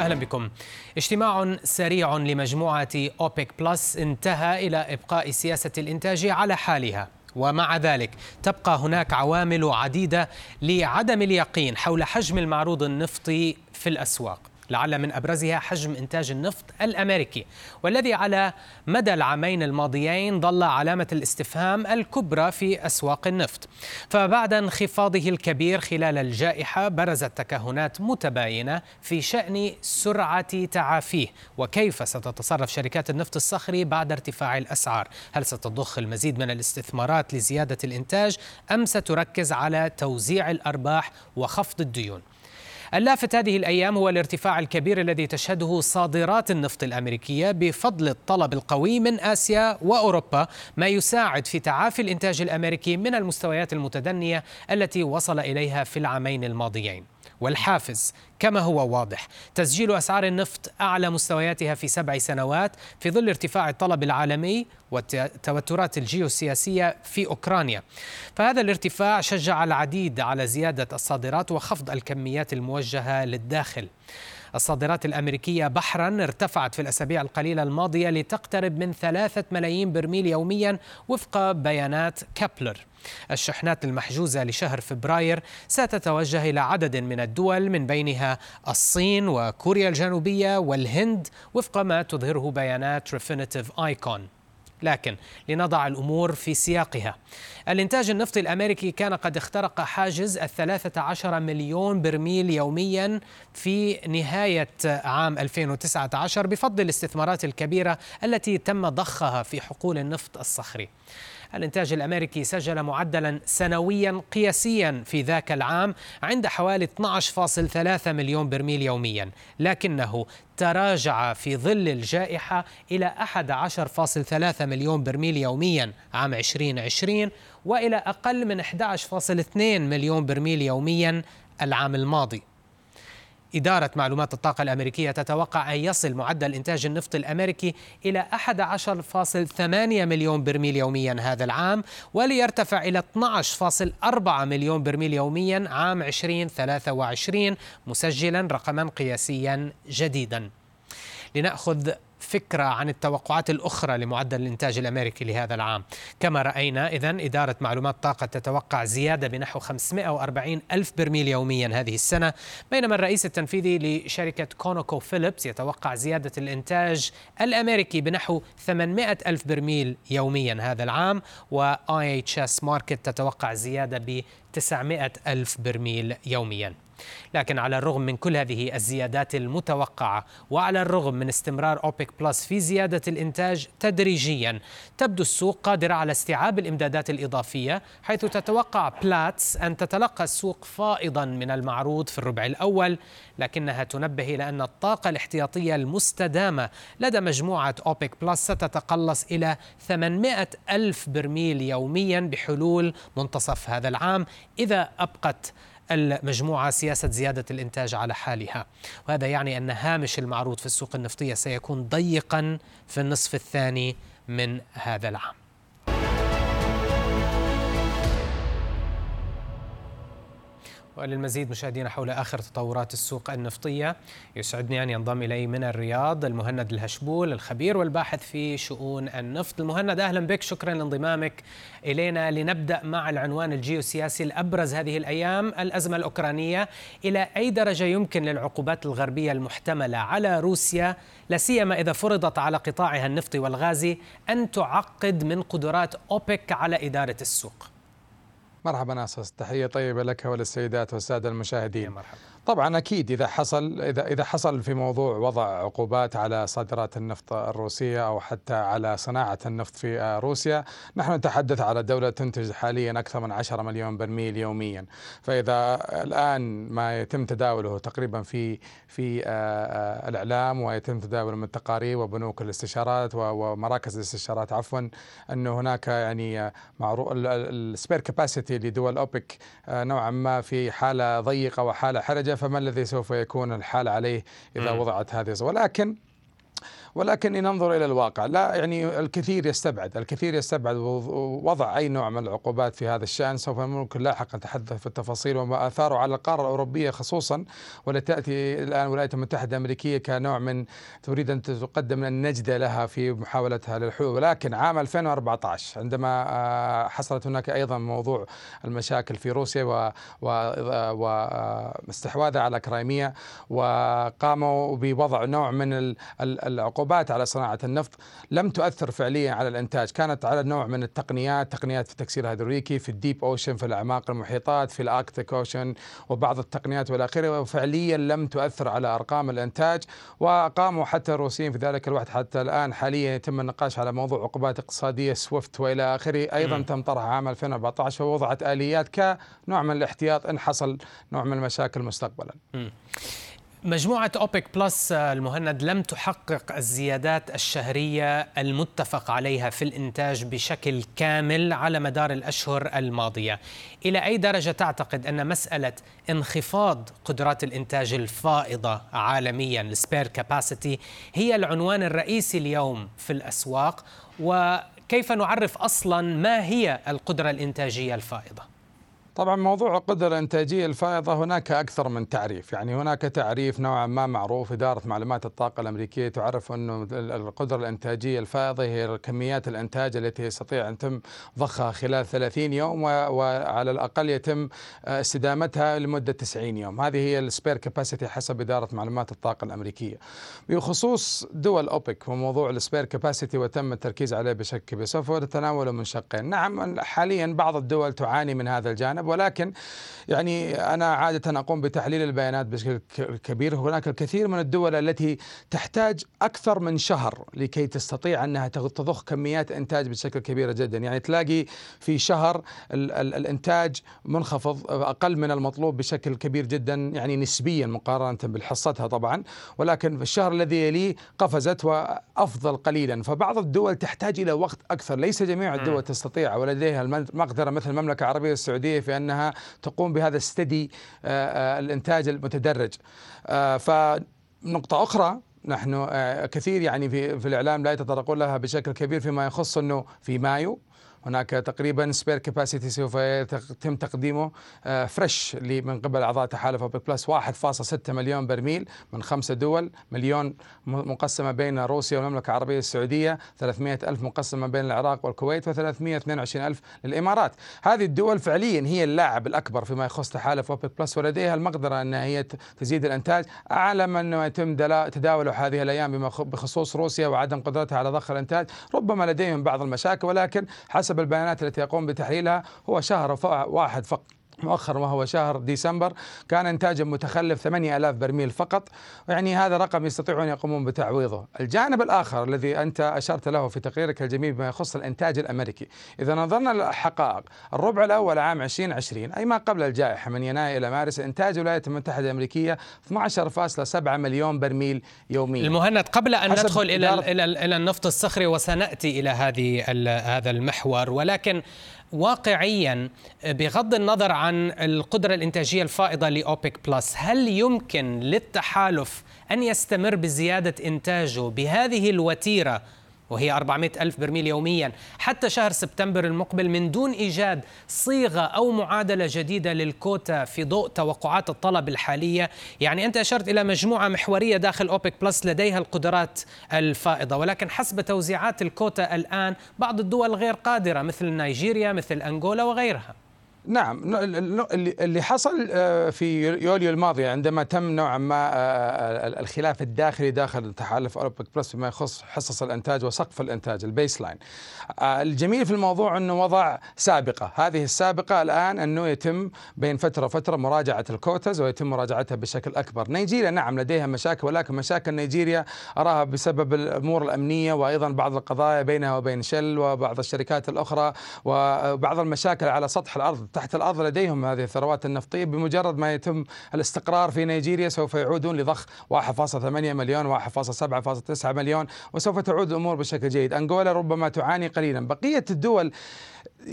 أهلا بكم. اجتماع سريع لمجموعة أوبك بلس انتهى إلى إبقاء سياسة الإنتاج على حالها. ومع ذلك تبقى هناك عوامل عديدة لعدم اليقين حول حجم المعروض النفطي في الأسواق. لعل من أبرزها حجم إنتاج النفط الأمريكي. والذي على مدى العامين الماضيين ظل علامة الاستفهام الكبرى في أسواق النفط. فبعد انخفاضه الكبير خلال الجائحة برزت تكهنات متباينة في شأن سرعة تعافيه. وكيف ستتصرف شركات النفط الصخري بعد ارتفاع الأسعار؟ هل ستضخ المزيد من الاستثمارات لزيادة الإنتاج أم ستركز على توزيع الأرباح وخفض الديون؟ اللافت هذه الأيام هو الارتفاع الكبير الذي تشهده صادرات النفط الأمريكية بفضل الطلب القوي من آسيا وأوروبا ما يساعد في تعافي الإنتاج الأمريكي من المستويات المتدنية التي وصل إليها في العامين الماضيين. والحافز كما هو واضح تسجيل أسعار النفط أعلى مستوياتها في سبع سنوات في ظل ارتفاع الطلب العالمي والتوترات الجيوسياسية في أوكرانيا. فهذا الارتفاع شجع العديد على زيادة الصادرات وخفض الكميات الموجهة للداخل. الصادرات الأمريكية بحرا ارتفعت في الأسابيع القليلة الماضية لتقترب من ثلاثة ملايين برميل يوميا وفق بيانات كابلر الشحنات المحجوزة لشهر فبراير ستتوجه إلى عدد من الدول من بينها الصين وكوريا الجنوبية والهند وفق ما تظهره بيانات ريفينيتيف آيكون لكن لنضع الأمور في سياقها. الإنتاج النفطي الأمريكي كان قد اخترق حاجز الثلاثة عشر مليون برميل يوميا في نهاية عام 2019 بفضل الاستثمارات الكبيرة التي تم ضخها في حقول النفط الصخري. الإنتاج الأمريكي سجل معدلا سنويا قياسيا في ذاك العام عند حوالي 12.3 مليون برميل يوميا لكنه تراجع في ظل الجائحة إلى 11.3 مليون برميل يوميا عام 2020 وإلى أقل من 11.2 مليون برميل يوميا العام الماضي. إدارة معلومات الطاقة الأمريكية تتوقع أن يصل معدل إنتاج النفط الأمريكي إلى 11.8 مليون برميل يوميا هذا العام وليرتفع إلى 12.4 مليون برميل يوميا عام 2023 مسجلا رقما قياسيا جديدا. لنأخذ فكرة عن التوقعات الأخرى لمعدل الإنتاج الأمريكي لهذا العام. كما رأينا إذا إدارة معلومات طاقة تتوقع زيادة بنحو 540 ألف برميل يوميا هذه السنة بينما الرئيس التنفيذي لشركة كونوكو فيليبس يتوقع زيادة الإنتاج الأمريكي بنحو 800 ألف برميل يوميا هذا العام و IHS Markit تتوقع زيادة ب 900 ألف برميل يوميا. لكن على الرغم من كل هذه الزيادات المتوقعة وعلى الرغم من استمرار أوبك بلس في زيادة الإنتاج تدريجيا تبدو السوق قادرة على استيعاب الإمدادات الإضافية حيث تتوقع بلاتس أن تتلقى السوق فائضا من المعروض في الربع الأول لكنها تنبه إلى أن الطاقة الاحتياطية المستدامة لدى مجموعة أوبك بلس ستتقلص إلى 800 ألف برميل يوميا بحلول منتصف هذا العام إذا أبقت المجموعة سياسة زيادة الإنتاج على حالها. وهذا يعني أن هامش المعروض في السوق النفطية سيكون ضيقا في النصف الثاني من هذا العام. وللمزيد مشاهدينا حول آخر تطورات السوق النفطية يسعدني أن ينضم إلي من الرياض المهند الهشبول الخبير والباحث في شؤون النفط. المهند أهلا بك شكرا لانضمامك إلينا. لنبدأ مع العنوان الجيوسياسي الأبرز هذه الأيام الأزمة الأوكرانية. إلى أي درجة يمكن للعقوبات الغربية المحتملة على روسيا؟ لا سيما إذا فرضت على قطاعها النفطي والغازي أن تعقد من قدرات أوبك على إدارة السوق. مرحبا ناصر تحية طيبة لك وللسيدات والسادة المشاهدين مرحبا. طبعا أكيد إذا حصل إذا إذا حصل في موضوع وضع عقوبات على صادرات النفط الروسية أو حتى على صناعة النفط في روسيا، نحن نتحدث على دولة تنتج حاليا أكثر من 10 مليون برميل يوميا، فإذا الآن ما يتم تداوله تقريبا في في آه، آه، الإعلام ويتم تداوله من التقارير وبنوك الاستشارات ومراكز الاستشارات عفوا انه هناك يعني معروف السبير كاباسيتي لدول أوبك آه، نوعا ما في حالة ضيقة وحالة حرجة فما الذي سوف يكون الحال عليه إذا وضعت هذه ولكن ولكن ننظر إلى الواقع. لا يعني الكثير يستبعد الكثير يستبعد وضع أي نوع من العقوبات في هذا الشأن. سوف ممكن لاحقا نتحدث في التفاصيل وما آثاره على القارة الأوروبية خصوصا ولتأتي الآن الولايات المتحدة الأمريكية كنوع من تريد أن تقدم النجدة لها في محاولتها للحلول. ولكن عام 2014 عندما آه، حصلت هناك أيضا موضوع المشاكل في روسيا واستحواذها على Crimea وقاموا بوضع نوع من العقوبات العقوبات على صناعة النفط لم تؤثر فعليا على الإنتاج كانت على نوع من التقنيات تقنيات في التكسير الهيدروليكي في ال deep ocean في الأعماق المحيطات في ال Arctic Ocean وبعض التقنيات والى آخره وفعليا لم تؤثر على أرقام الإنتاج وقاموا حتى الروسيين في ذلك الوقت حتى الآن حاليا يتم النقاش على موضوع عقوبات اقتصادية SWIFT وإلى آخره أيضا م. تم طرحها عام 2014 ووضعت آليات كنوع من الاحتياط إن حصل نوع من المشاكل مستقبلا م. مجموعة أوبك بلس المهند لم تحقق الزيادات الشهرية المتفق عليها في الإنتاج بشكل كامل على مدار الأشهر الماضية إلى أي درجة تعتقد أن مسألة انخفاض قدرات الإنتاج الفائضة عالميا السبير كاباسيتي هي العنوان الرئيسي اليوم في الأسواق وكيف نعرف أصلا ما هي القدرة الإنتاجية الفائضة؟ طبعا موضوع القدرة الإنتاجية الفائضة هناك أكثر من تعريف. يعني هناك تعريف نوعا ما معروف إدارة معلومات الطاقة الأمريكية تعرف أنه القدرة الإنتاجية الفائضة هي كميات الإنتاج التي يستطيع أن يتم ضخها خلال 30 يوم وعلى الأقل يتم استدامتها لمدة 90 يوم. هذه هي ال spare capacity حسب إدارة معلومات الطاقة الأمريكية. بخصوص دول أوبك وموضوع ال spare capacity وتم التركيز عليه بشكل كبير سوف نتناوله من شقين نعم حاليا بعض الدول تعاني من هذا الجانب ولكن يعني أنا عادة أقوم بتحليل البيانات بشكل كبير. هناك الكثير من الدول التي تحتاج أكثر من شهر لكي تستطيع أنها تضخ كميات إنتاج بشكل كبير جدا. يعني تلاقي في شهر ال ال الإنتاج منخفض أقل من المطلوب بشكل كبير جدا يعني نسبيا مقارنة بالحصتها طبعا. ولكن في الشهر الذي يليه قفزت وأفضل قليلا. فبعض الدول تحتاج إلى وقت أكثر. ليس جميع الدول تستطيع ولديها المقدرة مثل المملكة العربية السعودية في أنها تقوم بهذا الستدي آه، آه، الإنتاج المتدرج. آه، فنقطة أخرى نحن كثير يعني في, في الإعلام لا يتطرقون لها بشكل كبير فيما يخص أنه في مايو. هناك تقريبا spare capacity سوف يتم تقديمه fresh آه، من قبل أعضاء تحالف اوبك بلس 1.6 مليون برميل من خمسة دول مليون مقسمة بين روسيا والمملكة العربية السعودية 300 ألف مقسمة بين العراق والكويت و322 ألف للإمارات. هذه الدول فعليا هي اللاعب الأكبر فيما يخص تحالف اوبك بلس ولديها المقدرة أن هي تزيد الإنتاج. أعلم أنه يتم تداول هذه الأيام بخصوص روسيا وعدم قدرتها على ضخ الإنتاج. ربما لديهم بعض المشاكل ولكن حسب حسب البيانات التي يقوم بتحليلها هو شهر واحد فقط. مؤخرا وهو شهر ديسمبر كان انتاجا متخلف 8000 برميل فقط يعني هذا رقم يستطيعون يقومون بتعويضه. الجانب الآخر الذي أنت أشرت له في تقريرك الجميل بما يخص الإنتاج الأمريكي. إذا نظرنا للحقائق الربع الأول عام 2020 أي ما قبل الجائحة من يناير إلى مارس إنتاج الولايات المتحدة الأمريكية 12.7 مليون برميل يوميا. المهند قبل أن ندخل إلى إلى النفط الصخري وسنأتي إلى هذه هذا المحور ولكن واقعيا بغض النظر عن القدرة الإنتاجية الفائضة لأوبك بلس هل يمكن للتحالف أن يستمر بزيادة إنتاجه بهذه الوتيرة وهي 400 ألف برميل يوميا. حتى شهر سبتمبر المقبل من دون إيجاد صيغة أو معادلة جديدة للكوتا في ضوء توقعات الطلب الحالية. يعني أنت أشرت إلى مجموعة محورية داخل أوبك بلس لديها القدرات الفائضة. ولكن حسب توزيعات الكوتا الآن بعض الدول غير قادرة مثل نيجيريا مثل أنغولا وغيرها. نعم اللي حصل آه، في يوليو الماضي عندما تم نوعا ما آه، الخلاف الداخلي داخل تحالف أوبك بلس فيما يخص حصص الإنتاج وسقف الإنتاج ال baseline. آه، الجميل في الموضوع أنه وضع سابقة، هذه السابقة الآن أنه يتم بين فترة وفترة مراجعة الكوتز ويتم مراجعتها بشكل أكبر. نيجيريا نعم لديها مشاكل ولكن مشاكل نيجيريا أراها بسبب الأمور الأمنية وأيضا بعض القضايا بينها وبين شل وبعض الشركات الأخرى وبعض المشاكل على سطح الأرض تحت الأرض لديهم هذه الثروات النفطية بمجرد ما يتم الاستقرار في نيجيريا سوف يعودون لضخ 1.8 مليون 1.7.9 مليون وسوف تعود الأمور بشكل جيد. أنغولا ربما تعاني قليلا. بقية الدول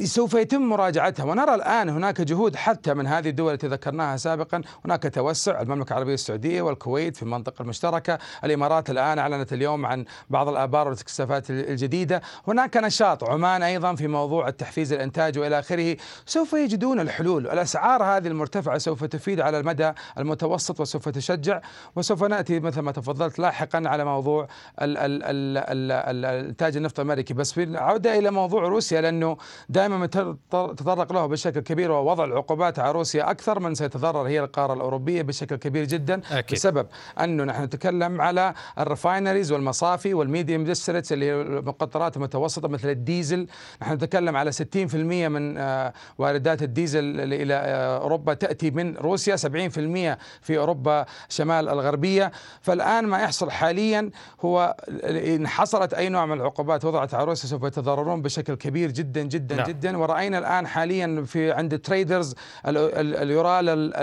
سوف يتم مراجعتها. ونرى الآن هناك جهود حتى من هذه الدول التي ذكرناها سابقا. هناك توسع المملكة العربية السعودية والكويت في المنطقة المشتركة. الإمارات الآن أعلنت اليوم عن بعض الآبار والاكتشافات الجديدة. هناك نشاط عمان أيضا في موضوع التحفيز الإنتاج وإلى آخره. سوف يجدون الحلول. الأسعار هذه المرتفعة سوف تفيد على المدى المتوسط وسوف تشجع. وسوف نأتي مثل ما تفضلت لاحقا على موضوع الإنتاج النفط الأمريكي. بس عودة إلى موضوع روسيا لأنه دائما تطرق له بشكل كبير ووضع العقوبات على روسيا أكثر من سيتضرر هي القارة الأوروبية بشكل كبير جدا أكيد. بسبب أنه نحن نتكلم على ال refineries والمصافي وال medium distillates اللي هي المقطرات المتوسطة مثل الديزل نحن نتكلم على 60% من آه، واردات الديزل إلى آه، أوروبا تأتي من روسيا 70% في أوروبا شمال الغربية فالآن ما يحصل حاليا هو إن حصلت أي نوع من العقوبات وضعت على روسيا سوف يتضررون بشكل كبير جدا جدا نعم. جدا. ورأينا الآن حاليا في عند traders اليورال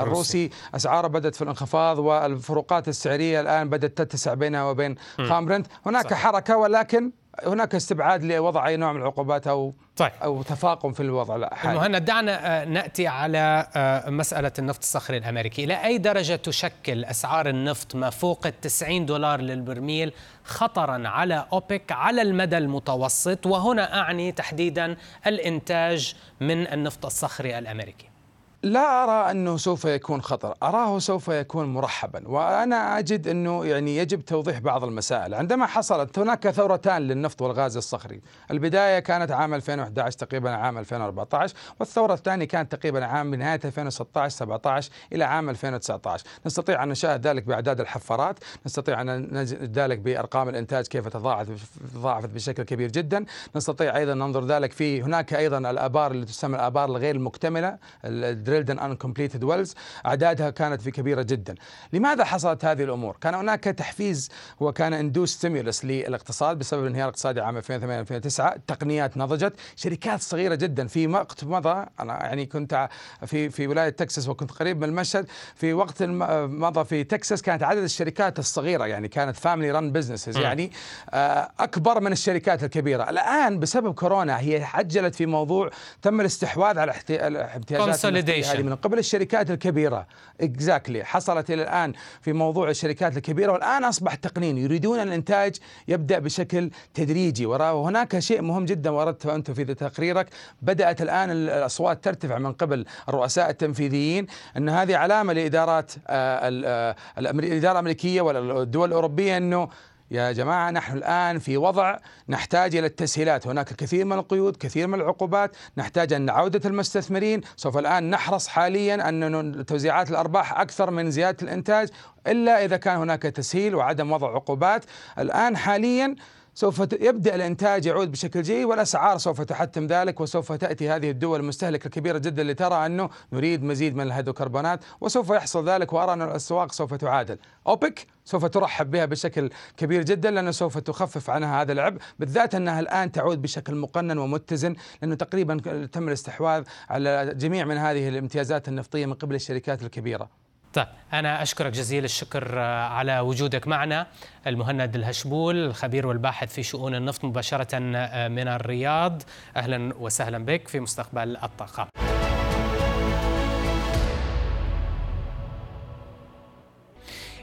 الروسي. أسعاره بدأت في الانخفاض والفروقات السعرية الآن بدأت تتسع بينها وبين خام برنت هناك صح. حركة ولكن هناك استبعاد لوضع أي نوع من العقوبات أو طيب. أو تفاقم في الوضع الحالي. مهند دعنا آه، نأتي على آه، مسألة النفط الصخري الأمريكي، إلى أي درجة تشكل أسعار النفط ما فوق ال 90 دولار للبرميل خطرا على أوبك على المدى المتوسط وهنا أعني تحديدا الإنتاج من النفط الصخري الأمريكي. لا أرى أنه سوف يكون خطر، أراه سوف يكون مرحبا، وأنا أجد أنه يعني يجب توضيح بعض المسائل، عندما حصلت هناك ثورتان للنفط والغاز الصخري، البداية كانت عام 2011 تقريبا عام 2014 والثورة الثانية كانت تقريبا عام نهاية 2016 17 إلى عام 2019 نستطيع أن نشاهد ذلك بأعداد الحفارات. نستطيع أن نجد ذلك بأرقام الإنتاج كيف تضاعفت تضاعفت بشكل كبير جدا. نستطيع أيضا ننظر ذلك في هناك أيضا الآبار اللي تسمى الآبار الغير المكتمله drilled and uncompleted wells أعدادها كانت في كبيرة جدا. لماذا حصلت هذه الأمور؟ كان هناك تحفيز وكان اندوس stimulus للاقتصاد بسبب الانهيار الاقتصادي عام 2008 2009 التقنيات نضجت. شركات صغيرة جدا. في وقت مضى أنا يعني كنت في في ولاية تكساس وكنت قريب من المشهد. في وقت مضى في تكساس كانت عدد الشركات الصغيرة يعني كانت family run businesses يعني آه، أكبر من الشركات الكبيرة. الآن بسبب كورونا هي عجلت في موضوع تم الاستحواذ على احتياجات هذه من قبل الشركات الكبيرة. exactly حصلت إلى الآن في موضوع الشركات الكبيرة والآن أصبح تقنين يريدون الإنتاج يبدأ بشكل تدريجي. وهناك شيء مهم جدا وردته انت في تقريرك. بدأت الآن الأصوات ترتفع من قبل الرؤساء التنفيذيين. إن هذه علامة لإدارات آه، آه، الإدارة الأمريكية والدول الأوروبية إنه يا جماعة نحن الآن في وضع نحتاج إلى التسهيلات. هناك كثير من القيود كثير من العقوبات. نحتاج أن عودة المستثمرين. سوف الآن نحرص حاليا أن توزيعات الأرباح أكثر من زيادة الإنتاج إلا إذا كان هناك تسهيل وعدم وضع عقوبات. الآن حاليا سوف يبدأ الإنتاج يعود بشكل جيد والأسعار سوف تحتم ذلك وسوف تأتي هذه الدول المستهلكة الكبيرة جدا اللي ترى أنه نريد مزيد من الهيدروكربونات وسوف يحصل ذلك وأرى أن الأسواق سوف تعادل. أوبك سوف ترحب بها بشكل كبير جدا لأنه سوف تخفف عنها هذا العبء بالذات أنها الآن تعود بشكل مقنن ومتزن لأنه تقريبا تم الاستحواذ على جميع من هذه الامتيازات النفطية من قبل الشركات الكبيرة. طيب أنا أشكرك جزيل الشكر آه، على وجودك معنا. المهند الهشبول الخبير والباحث في شؤون النفط مباشرة آه، من الرياض. أهلا وسهلا بك في مستقبل الطاقة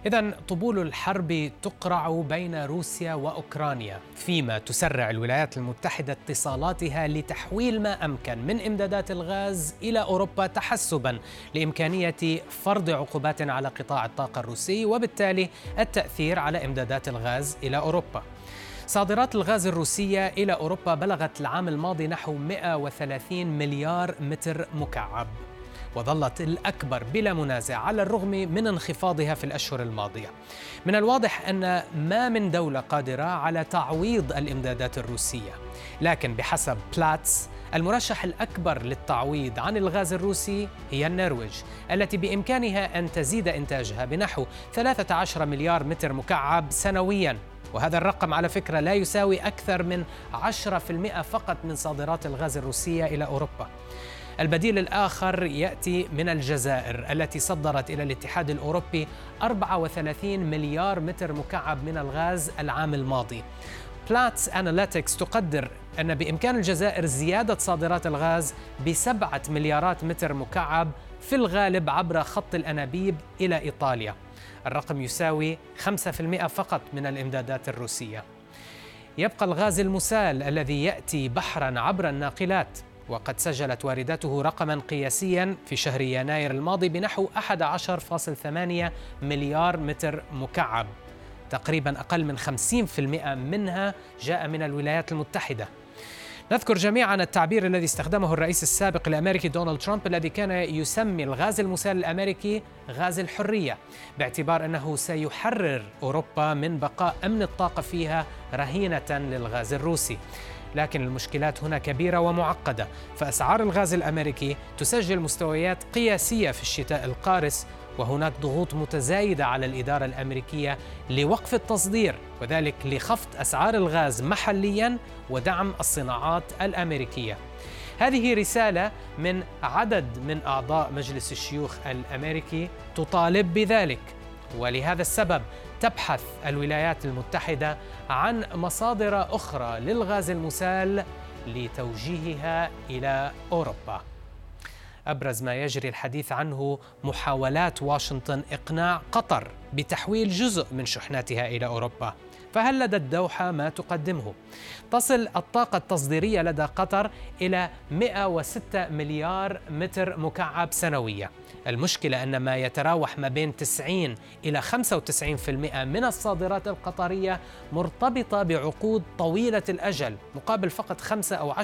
إذا طبول الحرب تقرع بين روسيا وأوكرانيا فيما تسرع الولايات المتحدة اتصالاتها لتحويل ما أمكن من إمدادات الغاز إلى أوروبا تحسبا لإمكانية فرض عقوبات على قطاع الطاقة الروسي وبالتالي التأثير على إمدادات الغاز إلى أوروبا. صادرات الغاز الروسية إلى أوروبا بلغت العام الماضي نحو 130 مليار متر مكعب. وظلت الأكبر بلا منازع على الرغم من انخفاضها في الأشهر الماضية. من الواضح أن ما من دولة قادرة على تعويض الإمدادات الروسية. لكن بحسب بلاتس المرشح الأكبر للتعويض عن الغاز الروسي هي النرويج التي بإمكانها أن تزيد إنتاجها بنحو 13 مليار متر مكعب سنوياً. وهذا الرقم على فكرة لا يساوي أكثر من 10% فقط من صادرات الغاز الروسية إلى أوروبا. البديل الآخر يأتي من الجزائر التي صدرت إلى الاتحاد الأوروبي 34 مليار متر مكعب من الغاز العام الماضي. بلاتس أناليتكس تقدر أن بإمكان الجزائر زيادة صادرات الغاز بسبعة مليارات متر مكعب في الغالب عبر خط الأنابيب إلى إيطاليا. الرقم يساوي 5% فقط من الإمدادات الروسية. يبقى الغاز المسال الذي يأتي بحرا عبر الناقلات. وقد سجلت وارداته رقما قياسيا في شهر يناير الماضي بنحو 11.8 مليار متر مكعب. تقريبا أقل من 50% منها جاء من الولايات المتحدة. نذكر جميعا التعبير الذي استخدمه الرئيس السابق الامريكي دونالد ترامب الذي كان يسمي الغاز المسال الأمريكي غاز الحرية باعتبار أنه سيحرر أوروبا من بقاء أمن الطاقة فيها رهينة للغاز الروسي. لكن المشكلات هنا كبيرة ومعقدة فأسعار الغاز الأمريكي تسجل مستويات قياسية في الشتاء القارس وهناك ضغوط متزايدة على الإدارة الأمريكية لوقف التصدير وذلك لخفض أسعار الغاز محليا ودعم الصناعات الأمريكية. هذه رسالة من عدد من أعضاء مجلس الشيوخ الأمريكي تطالب بذلك ولهذا السبب تبحث الولايات المتحدة عن مصادر أخرى للغاز المسال لتوجيهها إلى أوروبا. أبرز ما يجري الحديث عنه محاولات واشنطن إقناع قطر بتحويل جزء من شحناتها إلى أوروبا فهل لدى الدوحة ما تقدمه؟ تصل الطاقة التصديرية لدى قطر إلى 106 مليار متر مكعب سنويا المشكلة أن ما يتراوح ما بين 90 إلى 95% من الصادرات القطرية مرتبطة بعقود طويلة الأجل مقابل فقط 5 أو 10%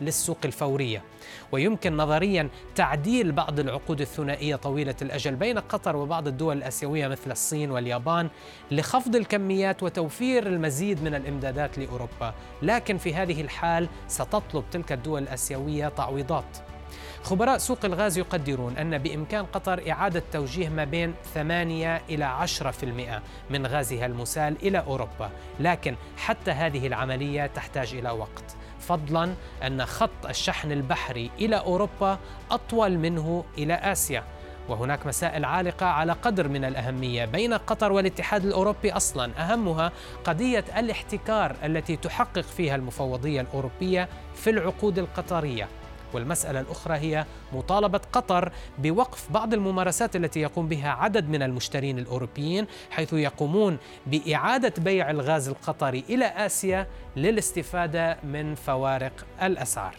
للسوق الفورية. ويمكن نظريا تعديل بعض العقود الثنائية طويلة الأجل بين قطر وبعض الدول الآسيوية مثل الصين واليابان لخفض الكميات وتوفير المزيد من الإمدادات لأوروبا. لكن في هذه الحال ستطلب تلك الدول الآسيوية تعويضات. خبراء سوق الغاز يقدرون أن بإمكان قطر إعادة توجيه ما بين 8 إلى 10% من غازها المسال إلى أوروبا. لكن حتى هذه العملية تحتاج إلى وقت. فضلا أن خط الشحن البحري إلى أوروبا أطول منه إلى آسيا. وهناك مسائل عالقة على قدر من الأهمية بين قطر والاتحاد الأوروبي أصلا. أهمها قضية الاحتكار التي تحقق فيها المفوضية الأوروبية في العقود القطرية. والمسألة الأخرى هي مطالبة قطر بوقف بعض الممارسات التي يقوم بها عدد من المشترين الأوروبيين حيث يقومون بإعادة بيع الغاز القطري إلى آسيا للاستفادة من فوارق الأسعار.